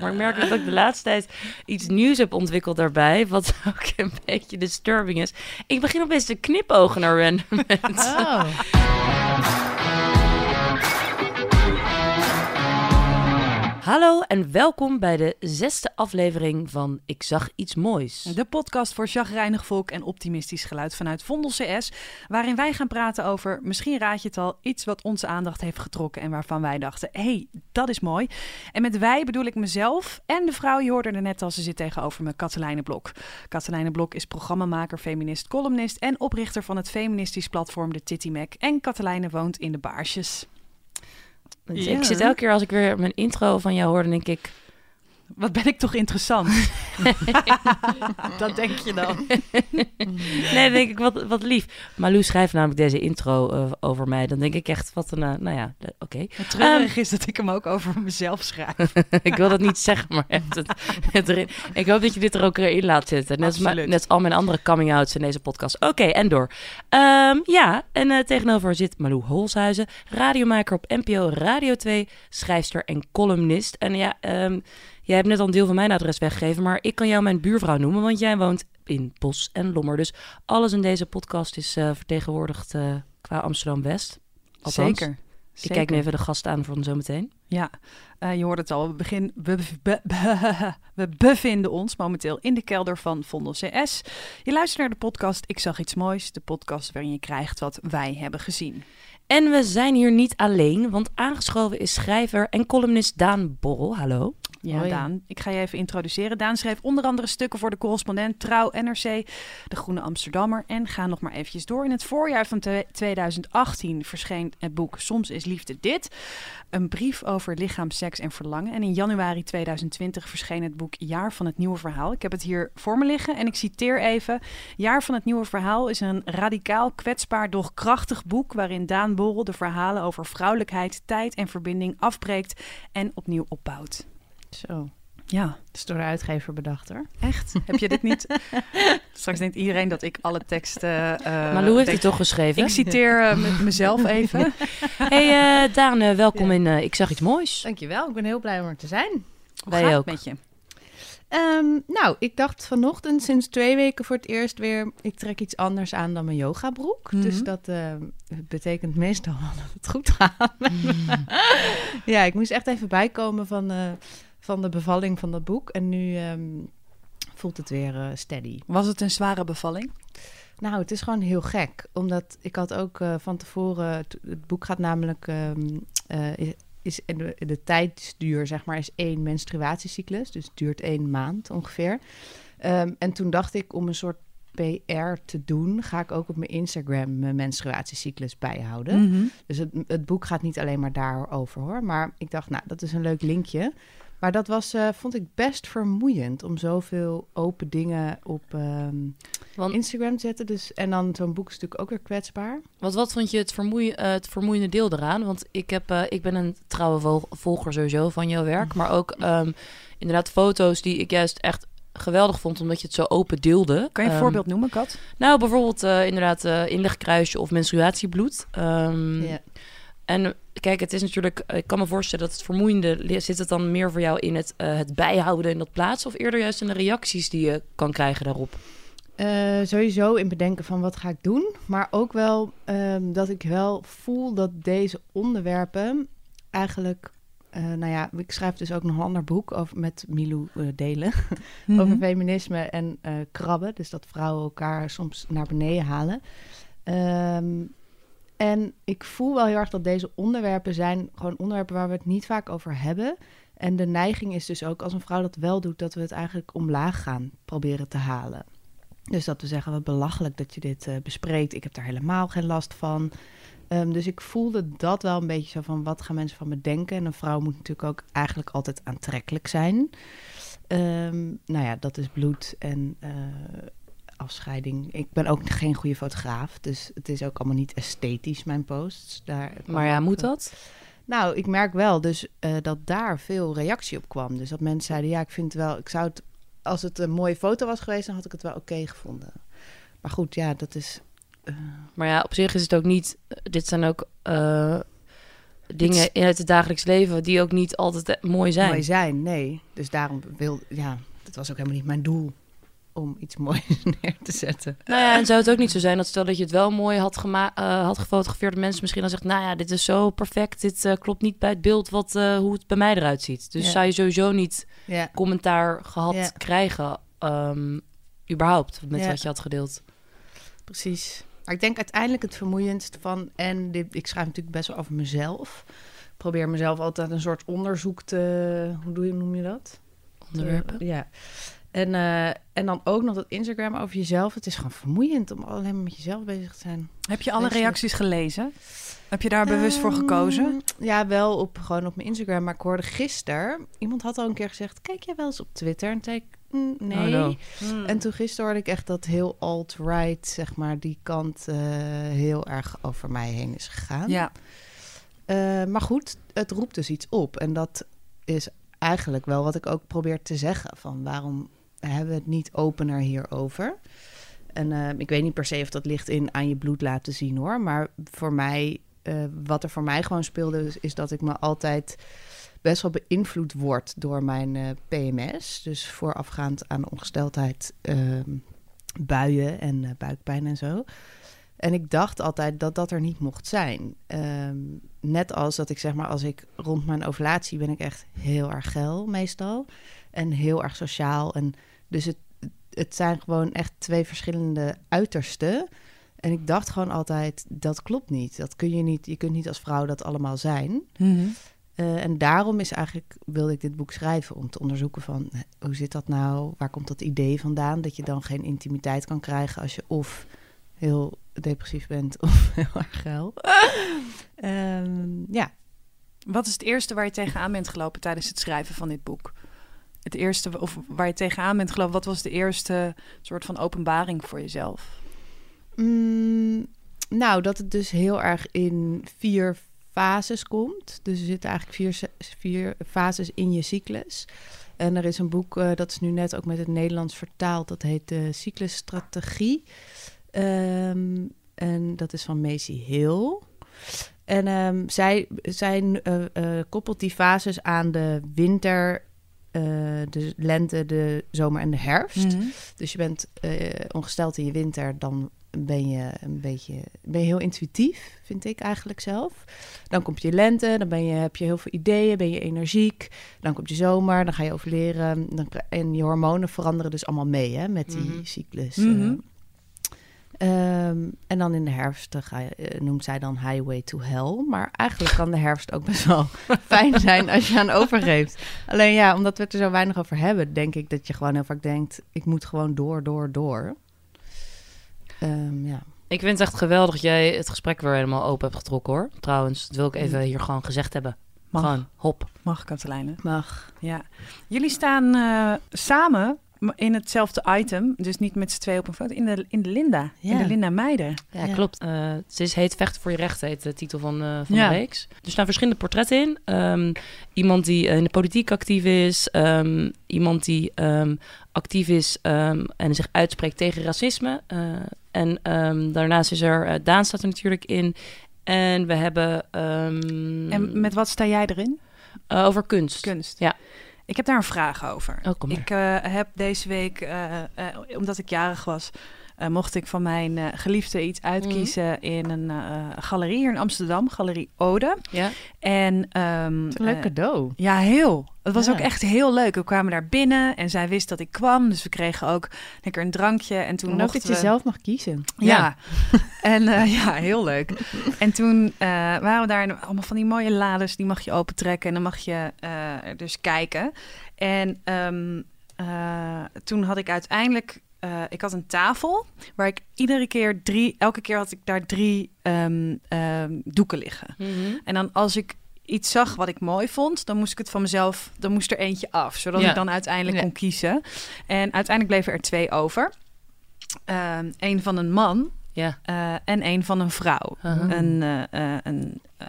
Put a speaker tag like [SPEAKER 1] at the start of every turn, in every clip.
[SPEAKER 1] Maar ik merk dat ik de laatste tijd iets nieuws heb ontwikkeld daarbij. Wat ook een beetje disturbing is. Ik begin opeens te knipogen naar random mensen.
[SPEAKER 2] Oh.
[SPEAKER 1] Hallo en welkom bij de zesde aflevering van Ik zag iets moois.
[SPEAKER 3] De podcast voor chagrijnig volk en optimistisch geluid vanuit Vondel CS. Waarin wij gaan praten over, misschien raad je het al, iets wat onze aandacht heeft getrokken. En waarvan wij dachten, hé, hey, dat is mooi. En met wij bedoel ik mezelf en de vrouw, je hoorde er net al, ze zit tegenover me, Katelijne Blok. Katelijne Blok is programmamaker, feminist, columnist en oprichter van het feministisch platform de Titty Mac. En Katelijne woont in de Baarsjes.
[SPEAKER 1] Ik zit elke keer als ik weer mijn intro van jou hoor, dan denk ik...
[SPEAKER 3] Wat ben ik toch interessant? dat denk je dan.
[SPEAKER 1] Nee, denk ik, wat, wat lief. Malou schrijft namelijk deze intro eh, over mij. Dan denk ik echt, wat een... eh, nou ja, oké.
[SPEAKER 3] Het treurig is dat ik hem ook over mezelf schrijf.
[SPEAKER 1] ik wil dat niet zeggen, maar het, het erin. Ik hoop dat je dit er ook weer in laat zitten. Net als, net als al mijn andere coming-outs in deze podcast. Oké, en door. Ehm, ja, en eh, tegenover zit Malou Holshuizen, radiomaker op NPO Radio 2, schrijfster en columnist. En ja, ehm, jij hebt net al een deel van mijn adres weggegeven, maar ik kan jou mijn buurvrouw noemen, want jij woont in Bos en Lommer. Dus alles in deze podcast is eh, vertegenwoordigd eh, qua Amsterdam-West.
[SPEAKER 3] Zeker.
[SPEAKER 1] Ik kijk nu even de gast aan voor zometeen.
[SPEAKER 3] Ja, eh, je hoort het al. We, begin, we, be- be- we bevinden ons momenteel in de kelder van Vondel CS. Je luistert naar de podcast Ik zag iets moois. De podcast waarin je krijgt wat wij hebben gezien.
[SPEAKER 1] En we zijn hier niet alleen, want aangeschoven is schrijver en columnist Daan Borrel. Hallo.
[SPEAKER 3] Ja,
[SPEAKER 2] Hoi.
[SPEAKER 3] Daan. Ik ga je even introduceren. Daan schreef onder andere stukken voor de correspondent Trouw, NRC, De Groene Amsterdammer. En ga nog maar eventjes door. In het voorjaar van te- 2018 verscheen het boek Soms is liefde dit. Een brief over lichaam, seks en verlangen. En in januari 2020 verscheen het boek Jaar van het Nieuwe Verhaal. Ik heb het hier voor me liggen en ik citeer even. Jaar van het Nieuwe Verhaal is een radicaal, kwetsbaar, doch krachtig boek... waarin Daan Borrel de verhalen over vrouwelijkheid, tijd en verbinding afbreekt en opnieuw opbouwt.
[SPEAKER 2] Zo.
[SPEAKER 3] Ja,
[SPEAKER 2] Dat is door de uitgever bedacht hoor.
[SPEAKER 3] echt? Heb je dit niet? Straks denkt iedereen dat ik alle teksten... eh
[SPEAKER 1] Malou heeft
[SPEAKER 3] denk-
[SPEAKER 1] het toch geschreven?
[SPEAKER 3] Ik citeer me- mezelf even.
[SPEAKER 1] Hey eh, Daan, welkom
[SPEAKER 2] Ja.
[SPEAKER 1] in Ik zag iets moois.
[SPEAKER 2] Dankjewel, ik ben heel blij om er te zijn.
[SPEAKER 3] Hoe
[SPEAKER 1] Wij
[SPEAKER 3] gaat het
[SPEAKER 1] ook.
[SPEAKER 3] met je?
[SPEAKER 2] Ehm, nou, ik dacht vanochtend sinds twee weken voor het eerst weer... ik trek iets anders aan dan mijn yogabroek.
[SPEAKER 3] Mhm.
[SPEAKER 2] Dus dat betekent meestal wel dat het goed gaat. ja, ik moest echt even bijkomen van, van de bevalling van dat boek. En nu ehm, voelt het weer eh, steady.
[SPEAKER 3] Was het een zware bevalling?
[SPEAKER 2] Nou, het is gewoon heel gek. Omdat ik had ook eh, van tevoren... Het boek gaat namelijk... ehm, eh, is, is de, de tijdsduur, zeg maar, is één menstruatiecyclus. Dus het duurt één maand ongeveer. Ehm, en toen dacht ik, om een soort PR te doen... ga ik ook op mijn Instagram mijn menstruatiecyclus bijhouden.
[SPEAKER 3] Mhm.
[SPEAKER 2] Dus het, het boek gaat niet alleen maar daarover, hoor. Maar ik dacht, nou, dat is een leuk linkje. Maar dat was, eh, vond ik best vermoeiend... om zoveel open dingen op... ehm,
[SPEAKER 1] Want,
[SPEAKER 2] Instagram zetten. Dus, en dan zo'n boek is natuurlijk ook weer kwetsbaar.
[SPEAKER 1] wat, wat vond je het, vermoei, eh, het vermoeiende deel eraan? Want ik, heb, eh, ik ben een trouwe vol- volger sowieso van jouw werk. Maar ook ehm, inderdaad foto's die ik juist echt geweldig vond... omdat je het zo open deelde.
[SPEAKER 3] Kan je een
[SPEAKER 1] Ehm,
[SPEAKER 3] voorbeeld noemen, Kat?
[SPEAKER 1] Nou, bijvoorbeeld eh, inderdaad eh inlegkruisje of menstruatiebloed. Ehm,
[SPEAKER 2] Ja.
[SPEAKER 1] En kijk, het is natuurlijk, ik kan me voorstellen dat het vermoeiende zit het dan meer voor jou in het, eh, het bijhouden en dat plaatsen, of eerder juist in de reacties die je kan krijgen daarop?
[SPEAKER 2] Eh, sowieso in bedenken van wat ga ik doen. Maar ook wel ehm, dat ik wel voel dat deze onderwerpen eigenlijk... eh, nou ja, ik schrijf dus ook nog een ander boek over, met Milou Delen.
[SPEAKER 3] Mhm.
[SPEAKER 2] over feminisme en eh, krabben. Dus dat vrouwen elkaar soms naar beneden halen. Ehm, en ik voel wel heel erg dat deze onderwerpen zijn gewoon onderwerpen waar we het niet vaak over hebben. En de neiging is dus ook als een vrouw dat wel doet, dat we het eigenlijk omlaag gaan proberen te halen. Dus dat we zeggen, wat belachelijk dat je dit eh, bespreekt. Ik heb daar helemaal geen last van. Ehm, dus ik voelde dat wel een beetje zo van, wat gaan mensen van me denken? En een vrouw moet natuurlijk ook eigenlijk altijd aantrekkelijk zijn. Ehm, nou ja, dat is bloed en eh, afscheiding. Ik ben ook geen goede fotograaf, dus het is ook allemaal niet esthetisch, mijn posts. Daar
[SPEAKER 1] Maar ja, moet dat?
[SPEAKER 2] Nou, ik merk wel dus eh, dat daar veel reactie op kwam. Dus dat mensen zeiden, ja, ik vind wel, ik zou het, als het een mooie foto was geweest, dan had ik het wel oké gevonden. Maar goed, ja, dat is. eh,
[SPEAKER 1] Maar ja, op zich is het ook niet. Dit zijn ook. eh, dingen uit het dagelijks leven die ook niet altijd eh, mooi zijn.
[SPEAKER 2] mooi zijn. Nee, dus daarom wil ja, dat was ook helemaal niet mijn doel om iets moois neer te zetten.
[SPEAKER 1] Nou ja, en zou het ook niet zo zijn dat stel dat je het wel mooi had, gema- eh, had gefotografeerd, dat mensen misschien dan zegt, nou ja, dit is zo perfect, dit eh, klopt niet bij het beeld wat, eh, hoe het bij mij eruit ziet. Dus
[SPEAKER 2] Ja.
[SPEAKER 1] zou je sowieso niet
[SPEAKER 2] Ja,
[SPEAKER 1] commentaar gehad
[SPEAKER 2] Ja.
[SPEAKER 1] krijgen, ehm, überhaupt, met wat je had gedeeld.
[SPEAKER 2] precies. Maar ik denk uiteindelijk het vermoeiendste van en dit, ik schrijf natuurlijk best wel over mezelf. Ik probeer mezelf altijd een soort onderzoek te, hoe doe je, noem je dat?
[SPEAKER 1] Onderwerpen.
[SPEAKER 2] Ja. En, eh, en dan ook nog dat Instagram over jezelf. Het is gewoon vermoeiend om alleen maar met jezelf bezig te zijn.
[SPEAKER 3] Heb je alle reacties gelezen? Heb je daar bewust voor gekozen?
[SPEAKER 2] Ehm, Ja, wel op, gewoon op mijn Instagram. Maar ik hoorde gisteren... Iemand had al een keer gezegd... Kijk jij wel eens op Twitter? En toen zei ik... "Mm, nee.
[SPEAKER 1] Oh, no.
[SPEAKER 2] En toen gisteren hoorde ik echt dat heel alt-right... zeg maar, die kant eh, heel erg over mij heen is gegaan.
[SPEAKER 3] Ja,
[SPEAKER 2] Eh, maar goed, het roept dus iets op. En dat is eigenlijk wel wat ik ook probeer te zeggen. Van waarom hebben we het niet opener hierover? En eh, ik weet niet per se of dat ligt in aan je bloed laten zien hoor. Maar voor mij, eh, wat er voor mij gewoon speelde, is, dat ik me altijd best wel beïnvloed word door mijn eh, PMS. Dus voorafgaand aan ongesteldheid, ehm, buien en buikpijn en zo. En ik dacht altijd dat dat er niet mocht zijn. Ehm, net als dat ik zeg maar, als ik rond mijn ovulatie ben ik echt heel erg geil meestal. En heel erg sociaal. En dus het, het zijn gewoon echt twee verschillende uitersten. En ik dacht gewoon altijd, dat klopt niet. Dat kun je niet. Je kunt niet als vrouw dat allemaal zijn.
[SPEAKER 3] Mhm.
[SPEAKER 2] Eh, en daarom is eigenlijk, wilde ik dit boek schrijven om te onderzoeken van hoe zit dat nou? Waar komt dat idee vandaan? Dat je dan geen intimiteit kan krijgen als je of heel depressief bent of heel erg geil. Ehm, ja,
[SPEAKER 3] Wat is het eerste waar je tegenaan bent gelopen tijdens het schrijven van dit boek? Het eerste, of waar je tegenaan bent gelopen, wat was de eerste soort van openbaring voor jezelf?
[SPEAKER 2] Mm, nou, dat het dus heel erg in vier fases komt. Dus er zitten eigenlijk vier, vier fases in je cyclus. En er is een boek, eh, dat is nu net ook met het Nederlands vertaald. Dat heet de Cyclusstrategie. Ehm, en dat is van Macy Hill. En ehm, zij, zij eh, eh, koppelt die fases aan de winter, eh, de lente, de zomer en de herfst.
[SPEAKER 3] Mhm.
[SPEAKER 2] Dus je bent eh, ongesteld in je winter, dan ben je een beetje ben je heel intuïtief, vind ik eigenlijk zelf. Dan komt je lente, dan ben je, heb je heel veel ideeën, ben je energiek. Dan komt je zomer, dan ga je overleren. Dan, en je hormonen veranderen dus allemaal mee hè, met die
[SPEAKER 1] Mhm.
[SPEAKER 2] cyclus.
[SPEAKER 3] Mhm.
[SPEAKER 2] eh. Ehm, en dan in de herfst eh, noemt zij dan Highway to Hell. Maar eigenlijk kan de herfst ook best wel fijn zijn als je aan overgeeft. Alleen ja, omdat we het er zo weinig over hebben, denk ik dat je gewoon heel vaak denkt: ik moet gewoon door, door, door. Ehm, ja.
[SPEAKER 1] Ik vind het echt geweldig dat jij het gesprek weer helemaal open hebt getrokken hoor. Trouwens, dat wil ik even hier gewoon gezegd hebben.
[SPEAKER 3] Mag.
[SPEAKER 1] Gewoon, hop.
[SPEAKER 3] Mag, Katelijne?
[SPEAKER 2] Mag.
[SPEAKER 3] Ja. Jullie staan eh, samen in hetzelfde item, dus niet met z'n twee op een foto, in de, in de Linda. In de Linda Meiden.
[SPEAKER 1] Ja,
[SPEAKER 2] Ja.
[SPEAKER 1] klopt. Eh, het is Heet Vechten voor je rechten, heet de titel van, eh, van
[SPEAKER 3] Ja.
[SPEAKER 1] de reeks. Er staan verschillende portretten in. Ehm, iemand die eh, in de politiek actief is. ehm, iemand die ehm, actief is ehm, en zich uitspreekt tegen racisme. Eh, en ehm, daarnaast is er, eh, Daan staat er natuurlijk in. En we hebben... ehm,
[SPEAKER 3] En met wat sta jij erin?
[SPEAKER 1] eh, over kunst.
[SPEAKER 3] Kunst.
[SPEAKER 1] Ja.
[SPEAKER 3] Ik heb daar een vraag over.
[SPEAKER 1] Oh.
[SPEAKER 3] Ik eh, heb deze week, eh, eh, omdat ik jarig was, eh, mocht ik van mijn eh, geliefde iets uitkiezen in een eh, galerie hier in Amsterdam, Galerie Ode.
[SPEAKER 1] Ja?
[SPEAKER 3] En ehm,
[SPEAKER 2] Een leuk cadeau.
[SPEAKER 3] ja, heel. Het was
[SPEAKER 2] Ja.
[SPEAKER 3] ook echt heel leuk. We kwamen daar binnen en zij wist dat ik kwam. Dus we kregen ook lekker een drankje. En toen
[SPEAKER 2] dat je
[SPEAKER 3] we...
[SPEAKER 2] zelf mag kiezen.
[SPEAKER 3] Ja, en eh, ja, heel leuk. En toen eh, waren we daar in allemaal van die mooie lades, die mag je opentrekken en dan mag je eh, er dus kijken. En ehm, eh, toen had ik uiteindelijk, eh, ik had een tafel waar ik iedere keer drie, elke keer had ik daar drie ehm, ehm, doeken liggen.
[SPEAKER 1] Mhm.
[SPEAKER 3] En dan als ik iets zag wat ik mooi vond, dan moest ik het van mezelf, dan moest er eentje af, zodat
[SPEAKER 1] Ja.
[SPEAKER 3] ik dan uiteindelijk
[SPEAKER 2] Ja.
[SPEAKER 3] kon kiezen. En uiteindelijk bleven er twee over. Eén een van een man
[SPEAKER 1] Ja.
[SPEAKER 3] eh, en een van een vrouw. Een, een eh,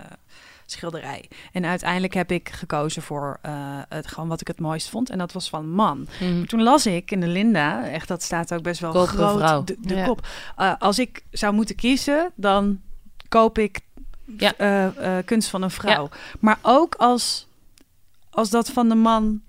[SPEAKER 3] schilderij. En uiteindelijk heb ik gekozen voor eh, het, gewoon wat ik het mooist vond. En dat was van man.
[SPEAKER 1] Mhm.
[SPEAKER 3] Toen las ik in de Linda, echt dat staat ook best wel groot,
[SPEAKER 1] vrouw.
[SPEAKER 3] de, de
[SPEAKER 2] Ja.
[SPEAKER 3] kop. Eh, als ik zou moeten kiezen, dan koop ik
[SPEAKER 1] Ja.
[SPEAKER 3] eh, kunst van een vrouw. Maar ook als, als dat van de man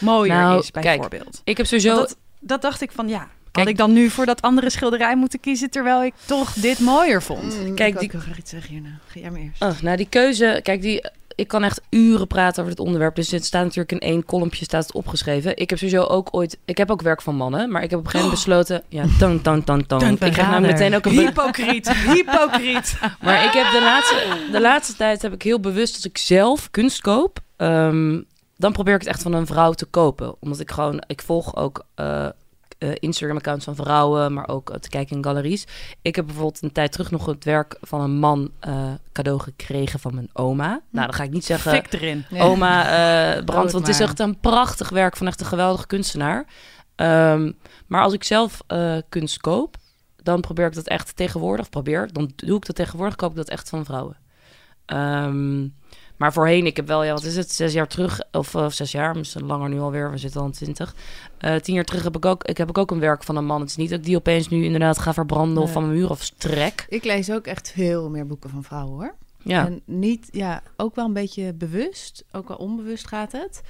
[SPEAKER 3] mooier
[SPEAKER 1] Nou,
[SPEAKER 3] is,
[SPEAKER 1] kijk,
[SPEAKER 3] bijvoorbeeld.
[SPEAKER 1] Ik heb sowieso...
[SPEAKER 3] Dat, dat dacht ik van, ja,
[SPEAKER 1] Kijk-
[SPEAKER 3] had ik dan nu voor dat andere schilderij moeten kiezen... terwijl ik toch dit mooier vond?
[SPEAKER 2] Mm,
[SPEAKER 1] Kijk,
[SPEAKER 2] ik
[SPEAKER 1] die-
[SPEAKER 2] heel graag iets zeggen hierna. Ga jij maar eerst.
[SPEAKER 1] Oh, nou, die keuze... Kijk, die, ik kan echt uren praten over dit onderwerp. Dus het staat natuurlijk in één kolompje staat het opgeschreven. Ik heb sowieso ook ooit... Ik heb ook werk van mannen. Maar ik heb op een gegeven moment besloten... Ja, tang, tang, tang, tang. Ik krijg nou meteen ook een...
[SPEAKER 3] Hypocriet, hypocriet.
[SPEAKER 1] Maar ik heb de laatste, de laatste tijd heb ik heel bewust... als ik zelf kunst koop... ehm, dan probeer ik het echt van een vrouw te kopen. Omdat ik gewoon... Ik volg ook... eh, eh, Instagram-accounts van vrouwen, maar ook eh, te kijken in galeries. Ik heb bijvoorbeeld een tijd terug nog het werk van een man eh, cadeau gekregen van mijn oma. Nou, dan ga ik niet zeggen
[SPEAKER 3] Fik erin.
[SPEAKER 1] Oma eh Brand, want het is echt een prachtig werk van echt een geweldige kunstenaar. Ehm, maar als ik zelf eh, kunst koop, dan probeer ik dat echt tegenwoordig, probeer, dan doe ik dat tegenwoordig, koop ik dat echt van vrouwen. Ehm, maar voorheen, ik heb wel, ja, wat is het, zes jaar terug, of eh, zes jaar, misschien langer nu alweer, we zitten al aan twintig. Eh, tien jaar terug heb ik ook, ik heb ik ook een werk van een man. Het is niet dat ik die opeens nu inderdaad ga verbranden of van mijn muur of trek.
[SPEAKER 2] Ik lees ook echt veel meer boeken van vrouwen hoor.
[SPEAKER 1] Ja,
[SPEAKER 2] En niet, ja, ook wel een beetje bewust, ook wel onbewust gaat het.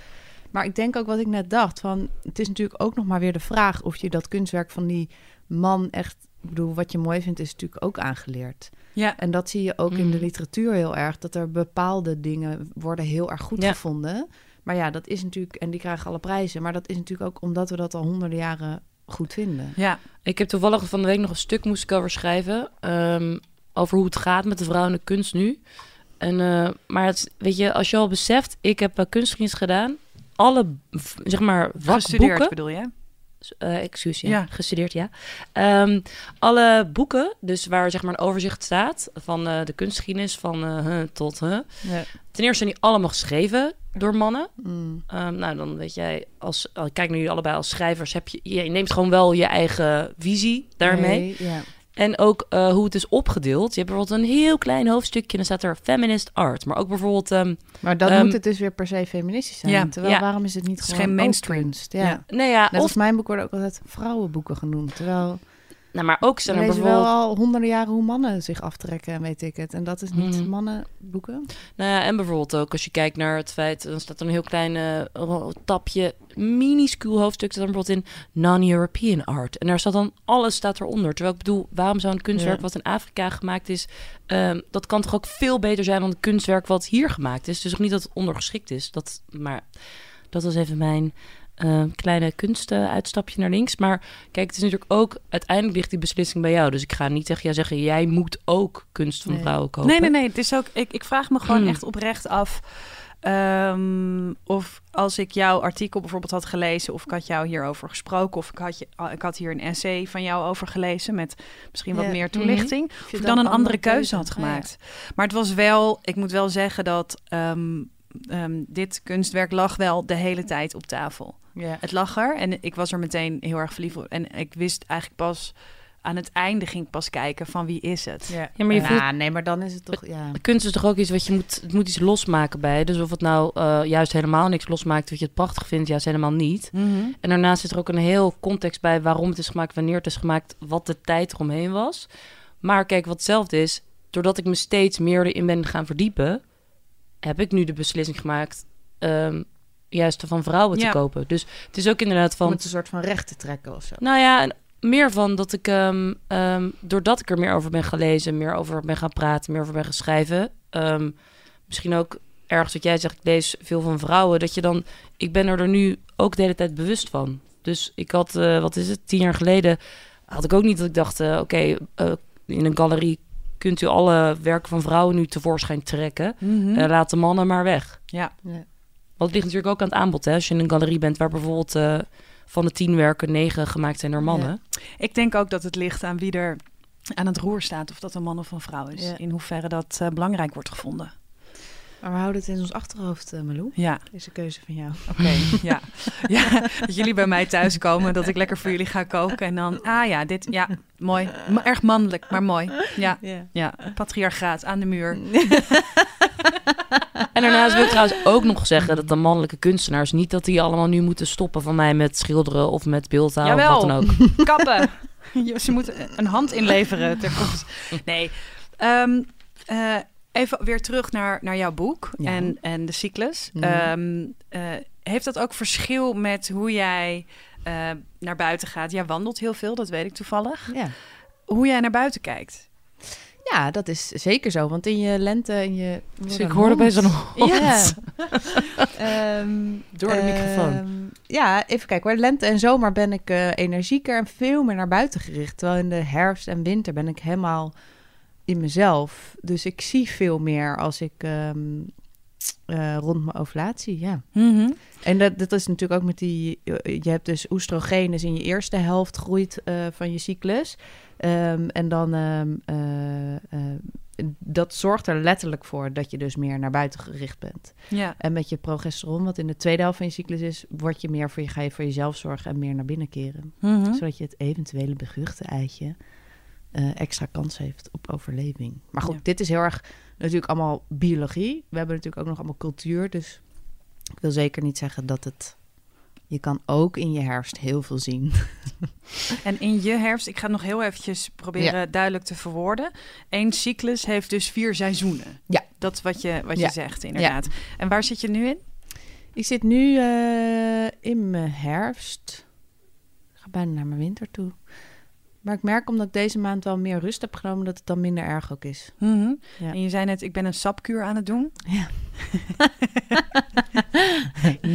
[SPEAKER 2] Maar ik denk ook wat ik net dacht, van het is natuurlijk ook nog maar weer de vraag of je dat kunstwerk van die man echt, ik bedoel, wat je mooi vindt, is natuurlijk ook aangeleerd.
[SPEAKER 3] Ja,
[SPEAKER 2] En dat zie je ook in de
[SPEAKER 1] Mhm.
[SPEAKER 2] literatuur heel erg, dat er bepaalde dingen worden heel erg goed
[SPEAKER 1] Ja.
[SPEAKER 2] gevonden. Maar ja, dat is natuurlijk, en die krijgen alle prijzen, maar dat is natuurlijk ook omdat we dat al honderden jaren goed vinden.
[SPEAKER 3] ja.
[SPEAKER 1] Ik heb toevallig van de week nog een stuk moest ik over schrijven. ehm, over hoe het gaat met de vrouw in de kunst nu. En, eh, maar het, weet je, als je al beseft, ik heb uh, kunstgeschiedenis gedaan. Alle, zeg maar,
[SPEAKER 3] Gestudeerd
[SPEAKER 1] vakboeken.
[SPEAKER 3] bedoel je?
[SPEAKER 1] Excuus, ja,
[SPEAKER 3] Ja.
[SPEAKER 1] gestudeerd, ja. Ehm, alle boeken, dus waar zeg maar een overzicht staat van eh, de kunstgeschiedenis van eh, tot... huh.
[SPEAKER 2] Ja.
[SPEAKER 1] Ten eerste zijn die allemaal geschreven door mannen.
[SPEAKER 2] Mm.
[SPEAKER 1] Ehm, nou, dan weet jij, als, kijk naar jullie allebei als schrijvers, heb je, je neemt gewoon wel je eigen visie daarmee.
[SPEAKER 2] Nee, ja.
[SPEAKER 1] En ook eh, hoe het is opgedeeld. Je hebt bijvoorbeeld een heel klein hoofdstukje en dan staat er feminist art. Maar ook bijvoorbeeld, ehm,
[SPEAKER 2] Maar dan
[SPEAKER 1] Ehm,
[SPEAKER 2] moet het dus weer per se feministisch zijn.
[SPEAKER 3] Ja,
[SPEAKER 2] Terwijl
[SPEAKER 1] ja.
[SPEAKER 2] waarom is het niet
[SPEAKER 3] Het is
[SPEAKER 2] gewoon
[SPEAKER 3] geen mainstream.
[SPEAKER 2] kunst? Ja.
[SPEAKER 3] Ja.
[SPEAKER 1] nee ja,
[SPEAKER 2] Net
[SPEAKER 1] of,
[SPEAKER 2] als mijn boek worden ook altijd vrouwenboeken genoemd. Terwijl
[SPEAKER 1] nou, maar ook zijn er bijvoorbeeld,
[SPEAKER 2] wel al honderden jaren hoe mannen zich aftrekken en weet ik het. En dat is niet
[SPEAKER 1] Mhm.
[SPEAKER 2] mannenboeken.
[SPEAKER 1] nou ja, en bijvoorbeeld ook als je kijkt naar het feit, dan staat er een heel klein ro- tapje, minuscuul hoofdstuk, staat er bijvoorbeeld in non-European art. En daar staat dan, alles staat eronder. Terwijl ik bedoel, waarom zou een kunstwerk
[SPEAKER 2] Ja.
[SPEAKER 1] wat in Afrika gemaakt is, ehm, dat kan toch ook veel beter zijn dan een kunstwerk wat hier gemaakt is. Dus ook niet dat het ondergeschikt is. Dat, maar dat was even mijn eh, kleine kunstuitstapje naar links. Maar kijk, het is natuurlijk ook, uiteindelijk ligt die beslissing bij jou. Dus ik ga niet tegen jou zeggen, jij moet ook kunst van
[SPEAKER 2] Nee.
[SPEAKER 1] vrouwen kopen.
[SPEAKER 3] Nee, nee, nee. Het is ook, ik, ik vraag me gewoon
[SPEAKER 1] Hmm.
[SPEAKER 3] echt oprecht af. ehm, of als ik jouw artikel bijvoorbeeld had gelezen, of ik had jou hierover gesproken, of ik had, je, ah, ik had hier een essay van jou over gelezen met misschien wat
[SPEAKER 2] Ja.
[SPEAKER 3] meer toelichting,
[SPEAKER 2] Of
[SPEAKER 3] ik dan een andere keuze had
[SPEAKER 2] Ja,
[SPEAKER 3] gemaakt. Maar het was wel, ik moet wel zeggen dat ehm, ehm, dit kunstwerk lag wel de hele tijd op tafel.
[SPEAKER 2] Ja.
[SPEAKER 3] Het lag er en ik was er meteen heel erg verliefd op. En ik wist eigenlijk pas aan het einde ging ik pas kijken van wie is het.
[SPEAKER 2] Ja.
[SPEAKER 1] Ja, maar je
[SPEAKER 2] Ja, nee, maar dan is het toch... Ja.
[SPEAKER 1] Kunst is toch ook iets wat je moet, het moet iets losmaken bij. Dus of het nou eh, juist helemaal niks losmaakt, wat je het prachtig vindt, juist helemaal niet. En daarnaast zit er ook een heel context bij waarom het is gemaakt, wanneer het is gemaakt, wat de tijd eromheen was. Maar kijk, wat hetzelfde is, doordat ik me steeds meer erin ben gaan verdiepen, heb ik nu de beslissing gemaakt ehm, juist van vrouwen
[SPEAKER 3] Ja.
[SPEAKER 1] te kopen. Dus het is ook inderdaad
[SPEAKER 2] Om
[SPEAKER 1] van,
[SPEAKER 2] het een soort van recht te trekken of zo.
[SPEAKER 1] nou ja, en meer van dat ik, ehm, ehm, doordat ik er meer over ben gelezen, meer over ben gaan praten, meer over ben gaan schrijven. ehm, misschien ook ergens wat jij zegt, ik lees veel van vrouwen, dat je dan, ik ben er, er nu ook de hele tijd bewust van. Dus ik had, eh, wat is het, tien jaar geleden had ik ook niet dat ik dacht, eh, oké, eh, in een galerie kunt u alle werken van vrouwen nu tevoorschijn trekken.
[SPEAKER 3] Mhm.
[SPEAKER 1] Eh, laat de mannen maar weg.
[SPEAKER 3] ja.
[SPEAKER 2] Ja.
[SPEAKER 1] Want het ligt natuurlijk ook aan het aanbod. Hè? Als je in een galerie bent waar bijvoorbeeld eh, van de tien werken negen gemaakt zijn door mannen.
[SPEAKER 3] Ik denk ook dat het ligt aan wie er aan het roer staat, of dat een man of een vrouw is.
[SPEAKER 2] Ja.
[SPEAKER 3] In hoeverre dat eh, belangrijk wordt gevonden.
[SPEAKER 2] Maar we houden het in ons achterhoofd, eh, Malou.
[SPEAKER 3] Ja,
[SPEAKER 2] Deze keuze van jou.
[SPEAKER 3] oké. ja. ja, dat jullie bij mij thuiskomen, dat ik lekker voor jullie ga koken. En dan, ah ja, dit, ja, mooi. Erg mannelijk, maar mooi. Ja,
[SPEAKER 2] Ja.
[SPEAKER 3] ja. patriarchaat aan de muur.
[SPEAKER 1] En daarnaast wil ik trouwens ook nog zeggen dat de mannelijke kunstenaars niet dat die allemaal nu moeten stoppen van mij met schilderen of met beeldhouw of wat dan ook.
[SPEAKER 3] Kappen. Ze moeten een hand inleveren. ter. Nee. Ehm, eh, Even weer terug naar, naar jouw boek
[SPEAKER 2] Ja.
[SPEAKER 3] en, en de cyclus.
[SPEAKER 2] Mhm.
[SPEAKER 3] Ehm, eh, heeft dat ook verschil met hoe jij eh, naar buiten gaat? Jij wandelt heel veel, dat weet ik toevallig.
[SPEAKER 2] Ja.
[SPEAKER 3] Hoe jij naar buiten kijkt.
[SPEAKER 2] Ja, dat is zeker zo. Want in je lente, in je...
[SPEAKER 1] Dus ik hoorde bij zo'n hond.
[SPEAKER 2] Ja. Ehm,
[SPEAKER 1] Door de microfoon.
[SPEAKER 2] ehm, ja, even kijken hoor. Lente en zomer ben ik eh, energieker en veel meer naar buiten gericht. Terwijl in de herfst en winter ben ik helemaal in mezelf. Dus ik zie veel meer als ik ehm, eh, rond mijn ovulatie, ja. En dat, dat is natuurlijk ook met die... Je hebt dus oestrogenus in je eerste helft groeit eh, van je cyclus. Ehm, en dan... ehm, eh, eh, dat zorgt er letterlijk voor dat je dus meer naar buiten gericht bent.
[SPEAKER 3] Ja.
[SPEAKER 2] En met je progesteron, wat in de tweede helft van je cyclus is... word je meer voor je, ga je voor jezelf zorgen en meer naar binnen keren.
[SPEAKER 3] Mhm.
[SPEAKER 2] Zodat je het eventuele beguchte eitje eh, extra kans heeft op overleving. Maar goed,
[SPEAKER 3] Ja.
[SPEAKER 2] dit is heel erg natuurlijk allemaal biologie. We hebben natuurlijk ook nog allemaal cultuur. Dus ik wil zeker niet zeggen dat het... Je kan ook in je herfst heel veel zien.
[SPEAKER 3] En in je herfst, ik ga het nog heel eventjes proberen duidelijk te verwoorden. Eén cyclus heeft dus vier seizoenen.
[SPEAKER 2] Ja.
[SPEAKER 3] Dat is wat je, wat
[SPEAKER 2] Ja.
[SPEAKER 3] je zegt, inderdaad. En waar zit je nu in?
[SPEAKER 2] Ik zit nu eh, in mijn herfst. Ik ga bijna naar mijn winter toe. Maar ik merk omdat ik deze maand wel meer rust heb genomen... dat het dan minder erg ook is.
[SPEAKER 3] Mhm.
[SPEAKER 2] Ja.
[SPEAKER 3] En je zei net, ik ben een sapkuur aan het doen.
[SPEAKER 2] Ja.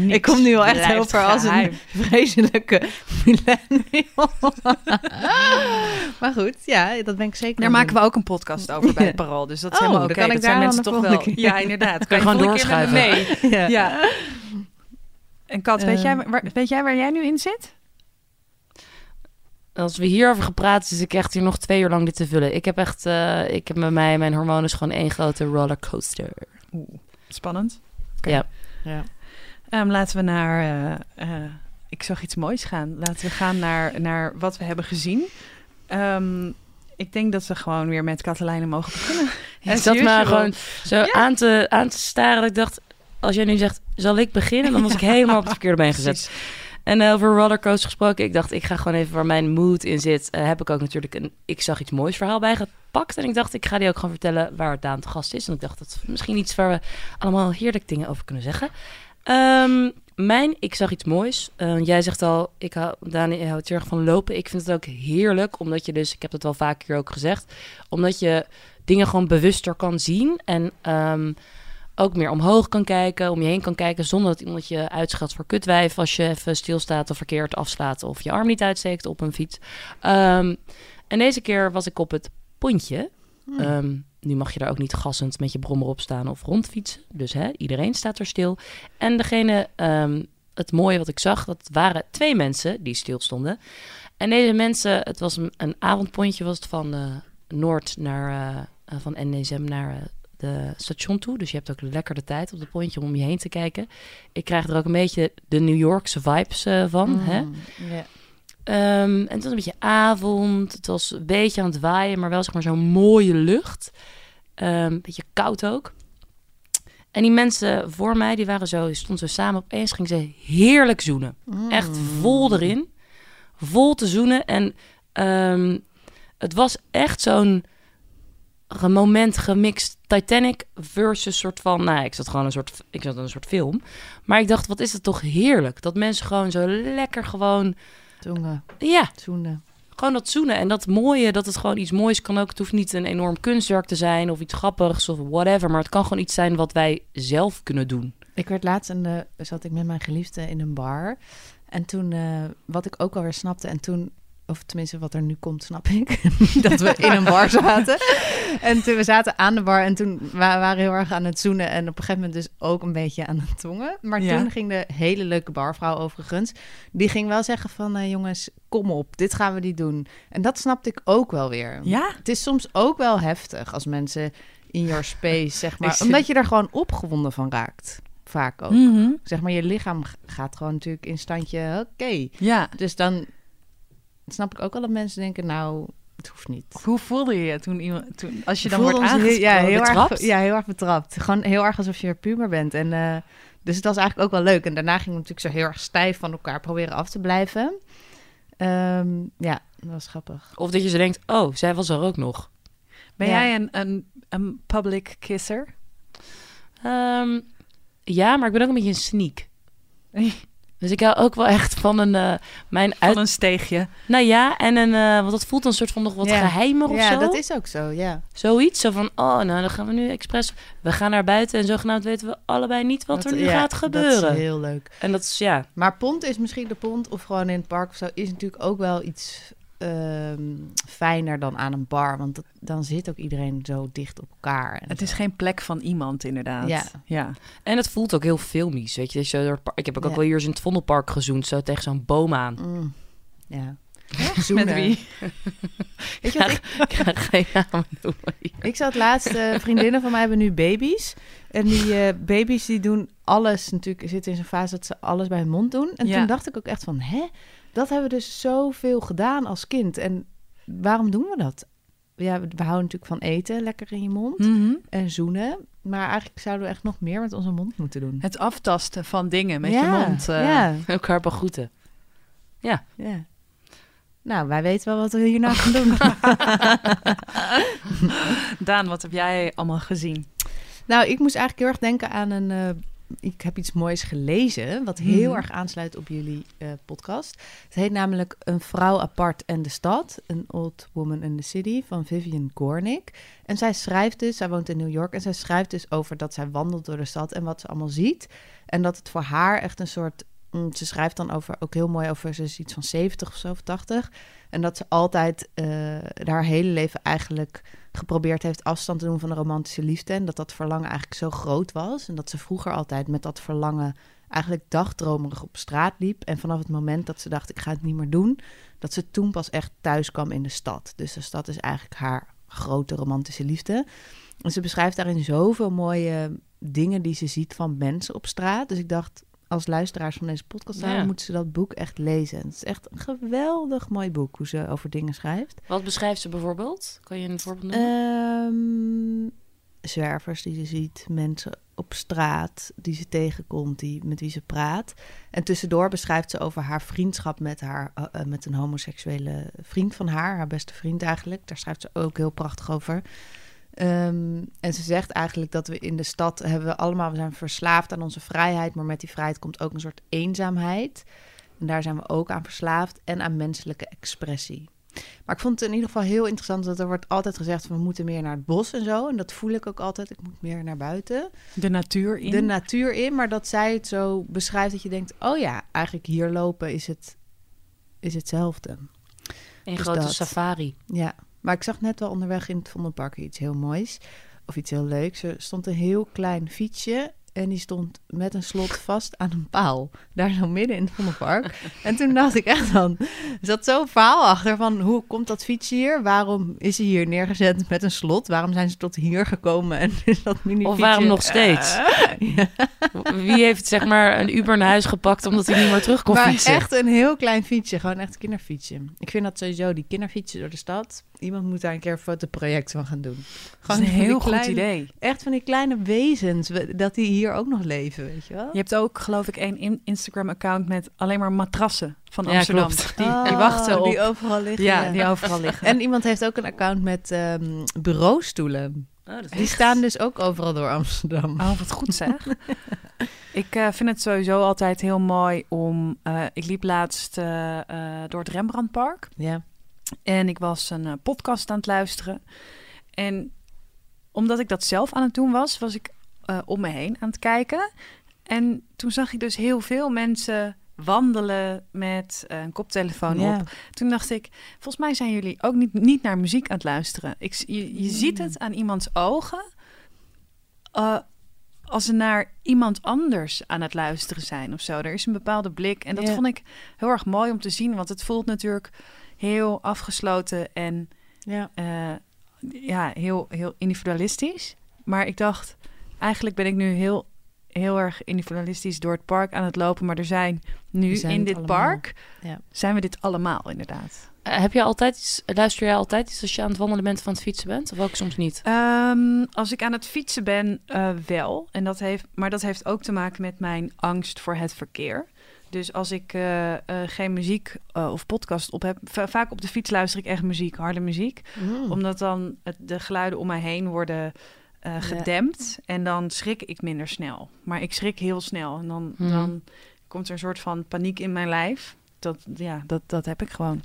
[SPEAKER 2] Ik kom nu al echt
[SPEAKER 3] blijft
[SPEAKER 2] over als een vreselijke millennial. maar goed, ja, dat ben ik zeker.
[SPEAKER 3] Daar maken we ook een podcast over bij het Parool. Dus dat is
[SPEAKER 2] Oh,
[SPEAKER 3] helemaal
[SPEAKER 2] ik
[SPEAKER 3] Dat zijn mensen toch wel... Ja, inderdaad.
[SPEAKER 1] Kan je gewoon doorschuiven.
[SPEAKER 3] mee.
[SPEAKER 2] Ja.
[SPEAKER 3] Ja. En Kat, weet,
[SPEAKER 2] Eh.
[SPEAKER 3] jij, waar, weet jij waar jij nu in zit?
[SPEAKER 1] Als we hierover gepraat, zit ik echt hier nog twee uur lang dit te vullen. Ik heb echt, eh, ik heb met mij, mijn hormonen is gewoon één grote rollercoaster.
[SPEAKER 3] Oeh, spannend.
[SPEAKER 1] Ja.
[SPEAKER 2] Ja.
[SPEAKER 3] Ehm, laten we naar... eh, eh, ik zag iets moois gaan. Laten we gaan naar, naar wat we hebben gezien. Ehm, ik denk dat we gewoon weer met Katelijne mogen beginnen.
[SPEAKER 1] Ik zat maar gewoon zo
[SPEAKER 3] Ja.
[SPEAKER 1] aan, te, aan te staren dat ik dacht, als jij nu zegt, zal ik beginnen? Dan was ik helemaal op het verkeerde been gezet. En eh, over rollercoaster gesproken, ik dacht, ik ga gewoon even waar mijn mood in zit. Eh, heb ik ook natuurlijk een Ik zag iets moois verhaal bij gepakt. En ik dacht, ik ga die ook gewoon vertellen waar Daan te gast is. En ik dacht, dat is misschien iets waar we allemaal heerlijk dingen over kunnen zeggen. Ehm, mijn Ik zag iets moois. Eh, jij zegt al, ik hou, houdt heel erg van lopen. Ik vind het ook heerlijk, omdat je dus, ik heb dat wel vaak hier ook gezegd, omdat je dingen gewoon bewuster kan zien. En ehm, ook meer omhoog kan kijken, om je heen kan kijken, zonder dat iemand je uitschat voor kutwijf als je even stilstaat of verkeerd afslaat of je arm niet uitsteekt op een fiets. Ehm, en deze keer was ik op het pontje.
[SPEAKER 2] Hmm.
[SPEAKER 1] Ehm, nu mag je daar ook niet gassend met je brommer op staan of rondfietsen. Dus hè, iedereen staat er stil. En degene, ehm, het mooie wat ik zag, dat waren twee mensen die stilstonden. En deze mensen, het was een, een avondpontje, was het van eh, Noord naar, eh, eh, van NSM naar de station toe. Dus je hebt ook lekker de tijd op het pontje om om je heen te kijken. Ik krijg er ook een beetje de New Yorkse vibes eh, van. Hè?
[SPEAKER 2] Mm, ja.
[SPEAKER 1] Ehm, en het was een beetje avond. Het was een beetje aan het waaien, maar wel zeg maar zo'n mooie lucht. Ehm, Een beetje koud ook. En die mensen voor mij, die waren zo, die stonden zo samen. Opeens gingen ze heerlijk zoenen. Echt vol erin. Vol te zoenen. En ehm, het was echt zo'n moment gemixt Titanic versus soort van... Nou, ik zat gewoon een soort, ik zat in een soort film. Maar ik dacht, wat is het toch heerlijk. Dat mensen gewoon zo lekker gewoon...
[SPEAKER 2] Tongen,
[SPEAKER 1] Ja,
[SPEAKER 2] zoenen.
[SPEAKER 1] gewoon dat zoenen en dat mooie, dat het gewoon iets moois kan ook. Het hoeft niet een enorm kunstwerk te zijn of iets grappigs of whatever. Maar het kan gewoon iets zijn wat wij zelf kunnen doen.
[SPEAKER 2] Ik werd laatst en uh, zat ik met mijn geliefde in een bar. En toen, uh, wat ik ook alweer snapte, en toen, of tenminste wat er nu komt, snap ik, dat we in een bar zaten. En toen we zaten aan de bar en toen we waren heel erg aan het zoenen en op een gegeven moment dus ook een beetje aan het tongen. Maar
[SPEAKER 3] Ja.
[SPEAKER 2] toen ging de hele leuke barvrouw overigens, die ging wel zeggen van, uh, jongens, kom op, dit gaan we niet doen. En dat snapte ik ook wel weer.
[SPEAKER 3] Ja?
[SPEAKER 2] Het is soms ook wel heftig als mensen in your space, zeg maar, omdat je er gewoon opgewonden van raakt. Vaak ook.
[SPEAKER 3] Mhm.
[SPEAKER 2] Zeg maar, je lichaam gaat gewoon natuurlijk in standje, oké.
[SPEAKER 3] Ja.
[SPEAKER 2] Dus dan snap ik ook wel dat mensen denken, nou, het hoeft niet.
[SPEAKER 3] Hoe voelde je je toen iemand, toen, als je dan wordt aangesproken?
[SPEAKER 2] ja, heel
[SPEAKER 1] betrapt?
[SPEAKER 2] erg, ja, heel erg betrapt. Gewoon heel erg alsof je puber bent. En, eh, dus het was eigenlijk ook wel leuk. En daarna gingen we natuurlijk zo heel erg stijf van elkaar proberen af te blijven. Ehm, ja, dat was grappig.
[SPEAKER 1] Of dat je ze denkt, oh, zij was er ook nog.
[SPEAKER 3] Ben
[SPEAKER 2] Ja.
[SPEAKER 3] jij een, een een public kisser?
[SPEAKER 1] Ehm, ja, maar ik ben ook een beetje een sneak. Dus ik hou ook wel echt van een... eh, mijn uit...
[SPEAKER 3] Van een steegje.
[SPEAKER 1] Nou ja, en een... eh, want dat voelt een soort van nog wat
[SPEAKER 2] Ja.
[SPEAKER 1] geheimer of
[SPEAKER 2] ja,
[SPEAKER 1] zo.
[SPEAKER 2] dat is ook zo, ja.
[SPEAKER 1] Zoiets. Zo van, oh, nou dan gaan we nu expres... We gaan naar buiten en zogenaamd weten we allebei niet wat
[SPEAKER 2] Dat-
[SPEAKER 1] er nu
[SPEAKER 2] ja,
[SPEAKER 1] gaat
[SPEAKER 2] Dat
[SPEAKER 1] gebeuren.
[SPEAKER 2] is heel leuk.
[SPEAKER 1] En dat is, ja...
[SPEAKER 2] Maar pont is misschien de pont, of gewoon in het park of zo, is natuurlijk ook wel iets ehm, fijner dan aan een bar. Want dat- dan zit ook iedereen zo dicht op elkaar. En
[SPEAKER 3] Het
[SPEAKER 2] zo.
[SPEAKER 3] is geen plek van iemand, inderdaad.
[SPEAKER 2] Ja.
[SPEAKER 3] ja.
[SPEAKER 1] En het voelt ook heel filmisch, weet je. Ik heb ook, wel hier eens in het Vondelpark gezoend, zo tegen zo'n boom aan.
[SPEAKER 2] Mm, ja.
[SPEAKER 3] Met wie?
[SPEAKER 2] Weet je wat ik,
[SPEAKER 1] Ik ga geen namen noemen
[SPEAKER 2] ik zat laatst, eh, vriendinnen van mij hebben nu baby's. En die eh, baby's die doen alles natuurlijk, zitten in zo'n fase dat ze alles bij hun mond doen. En
[SPEAKER 3] Ja.
[SPEAKER 2] toen dacht ik ook echt van, hè? Dat hebben we dus zoveel gedaan als kind. En waarom doen we dat? Ja, we, houden natuurlijk van eten, lekker in je mond.
[SPEAKER 3] Mhm.
[SPEAKER 2] en zoenen. Maar eigenlijk zouden we echt nog meer met onze mond moeten doen.
[SPEAKER 3] Het aftasten van dingen met
[SPEAKER 2] ja,
[SPEAKER 3] je mond. eh.
[SPEAKER 2] Ja,
[SPEAKER 1] Elkaar begroeten.
[SPEAKER 2] ja. Nou, wij weten wel wat we hierna gaan doen.
[SPEAKER 3] Daan, wat heb jij allemaal gezien?
[SPEAKER 2] nou, ik moest eigenlijk heel erg denken aan een... eh, ik heb iets moois gelezen, wat heel
[SPEAKER 3] Mhm.
[SPEAKER 2] erg aansluit op jullie eh, podcast. Het heet namelijk Een vrouw apart en de stad. An Old Woman in the City van Vivian Gornick. En zij schrijft dus, zij woont in New York... en zij schrijft dus over dat zij wandelt door de stad en wat ze allemaal ziet. En dat het voor haar echt een soort... mm, Ze schrijft dan over, ook heel mooi over, ze is iets van 70 of zo, of 80. En dat ze altijd eh, haar hele leven eigenlijk geprobeerd heeft afstand te doen van de romantische liefde. En dat dat verlangen eigenlijk zo groot was. En dat ze vroeger altijd met dat verlangen eigenlijk dagdromerig op straat liep. En vanaf het moment dat ze dacht, ik ga het niet meer doen, dat ze toen pas echt thuis kwam in de stad. Dus de stad is eigenlijk haar grote romantische liefde. En ze beschrijft daarin zoveel mooie dingen die ze ziet van mensen op straat. Dus ik dacht, als luisteraars van deze podcast zijn,
[SPEAKER 1] Ja.
[SPEAKER 2] moeten ze dat boek echt lezen. Het is echt een geweldig mooi boek hoe ze over dingen schrijft.
[SPEAKER 1] Wat beschrijft ze bijvoorbeeld? Kan je een voorbeeld noemen?
[SPEAKER 2] Ehm, zwervers die ze ziet, mensen op straat die ze tegenkomt, die, met wie ze praat. En tussendoor beschrijft ze over haar vriendschap met, haar, eh, eh, met een homoseksuele vriend van haar, haar beste vriend eigenlijk. Daar schrijft ze ook heel prachtig over. Ehm, en ze zegt eigenlijk dat we in de stad hebben we allemaal, we zijn verslaafd aan onze vrijheid, maar met die vrijheid komt ook een soort eenzaamheid. En daar zijn we ook aan verslaafd en aan menselijke expressie. Maar ik vond het in ieder geval heel interessant dat er wordt altijd gezegd van we moeten meer naar het bos en zo. En dat voel ik ook altijd. Ik moet meer naar buiten.
[SPEAKER 3] De natuur in.
[SPEAKER 2] De natuur in. Maar dat zij het zo beschrijft dat je denkt, oh ja, eigenlijk hier lopen is het is hetzelfde.
[SPEAKER 1] Een
[SPEAKER 2] dus
[SPEAKER 1] grote
[SPEAKER 2] dat.
[SPEAKER 1] safari.
[SPEAKER 2] Ja, maar ik zag net wel onderweg in het Vondelpark iets heel moois. Of iets heel leuks. Er stond een heel klein fietsje. En die stond met een slot vast aan een paal. Daar zo midden in het Vondelpark. en toen dacht ik echt van... Er zat zo'n verhaal achter van... Hoe komt dat fietsje hier? Waarom is hij hier neergezet met een slot? Waarom zijn ze tot hier gekomen? En is dat mini
[SPEAKER 1] Of waarom nog steeds?
[SPEAKER 2] ja.
[SPEAKER 1] Wie heeft zeg maar een Uber naar huis gepakt omdat hij niet meer terug kon
[SPEAKER 2] Maar
[SPEAKER 1] fietsen?
[SPEAKER 2] echt een heel klein fietsje. Gewoon echt een kinderfietsje. Ik vind dat sowieso, die kinderfietsen door de stad... Iemand moet daar een keer een fotoproject van gaan doen.
[SPEAKER 3] Dat is een
[SPEAKER 2] die
[SPEAKER 3] heel goed
[SPEAKER 2] kleine-
[SPEAKER 3] idee.
[SPEAKER 2] Echt van die kleine wezens, we- dat die hier ook nog leven, weet je wel?
[SPEAKER 3] Je hebt ook, geloof ik, één in- Instagram-account met alleen maar matrassen van
[SPEAKER 1] Ja,
[SPEAKER 3] Amsterdam.
[SPEAKER 1] klopt.
[SPEAKER 3] Die, die
[SPEAKER 2] Oh,
[SPEAKER 3] wachten op.
[SPEAKER 2] Die overal liggen.
[SPEAKER 3] ja, die overal liggen.
[SPEAKER 2] En iemand heeft ook een account met ehm, bureaustoelen.
[SPEAKER 1] Oh,
[SPEAKER 2] Die staan dus ook overal door Amsterdam.
[SPEAKER 3] Oh, wat goed zeg. ik eh, vind het sowieso altijd heel mooi om... eh, ik liep laatst eh, door het Rembrandtpark.
[SPEAKER 2] Ja.
[SPEAKER 3] En ik was een eh, podcast aan het luisteren. En omdat ik dat zelf aan het doen was, was ik eh, om me heen aan het kijken. En toen zag ik dus heel veel mensen wandelen met eh, een koptelefoon op. Toen dacht ik, volgens mij zijn jullie ook niet, niet naar muziek aan het luisteren. Ik, je, je ziet het aan iemands ogen. als ze naar iemand anders aan het luisteren zijn of zo. Er is een bepaalde blik. En dat vond ik heel erg mooi om te zien. Want het voelt natuurlijk heel afgesloten en
[SPEAKER 2] Ja.
[SPEAKER 3] eh, ja, heel, heel individualistisch. Maar ik dacht, eigenlijk ben ik nu heel, heel erg individualistisch door het park aan het lopen. Maar er zijn nu
[SPEAKER 2] zijn
[SPEAKER 3] in dit
[SPEAKER 2] allemaal.
[SPEAKER 3] park,
[SPEAKER 2] Ja.
[SPEAKER 3] zijn we dit allemaal inderdaad.
[SPEAKER 1] Eh, heb je altijd, iets- luister jij altijd iets als je aan het wandelen bent of aan het fietsen bent? Of ook soms niet?
[SPEAKER 3] Ehm, als ik aan het fietsen ben, eh, wel. En dat heeft, maar dat heeft ook te maken met mijn angst voor het verkeer. Dus als ik eh, eh, geen muziek eh, of podcast op heb, va- vaak op de fiets luister ik echt muziek, harde muziek.
[SPEAKER 2] Mm.
[SPEAKER 3] Omdat dan het, de geluiden om mij heen worden gedempt. En dan schrik ik minder snel. Maar ik schrik heel snel. En dan,
[SPEAKER 1] Mhm.
[SPEAKER 3] dan komt er een soort van paniek in mijn lijf. Dat, ja, dat, dat heb ik gewoon.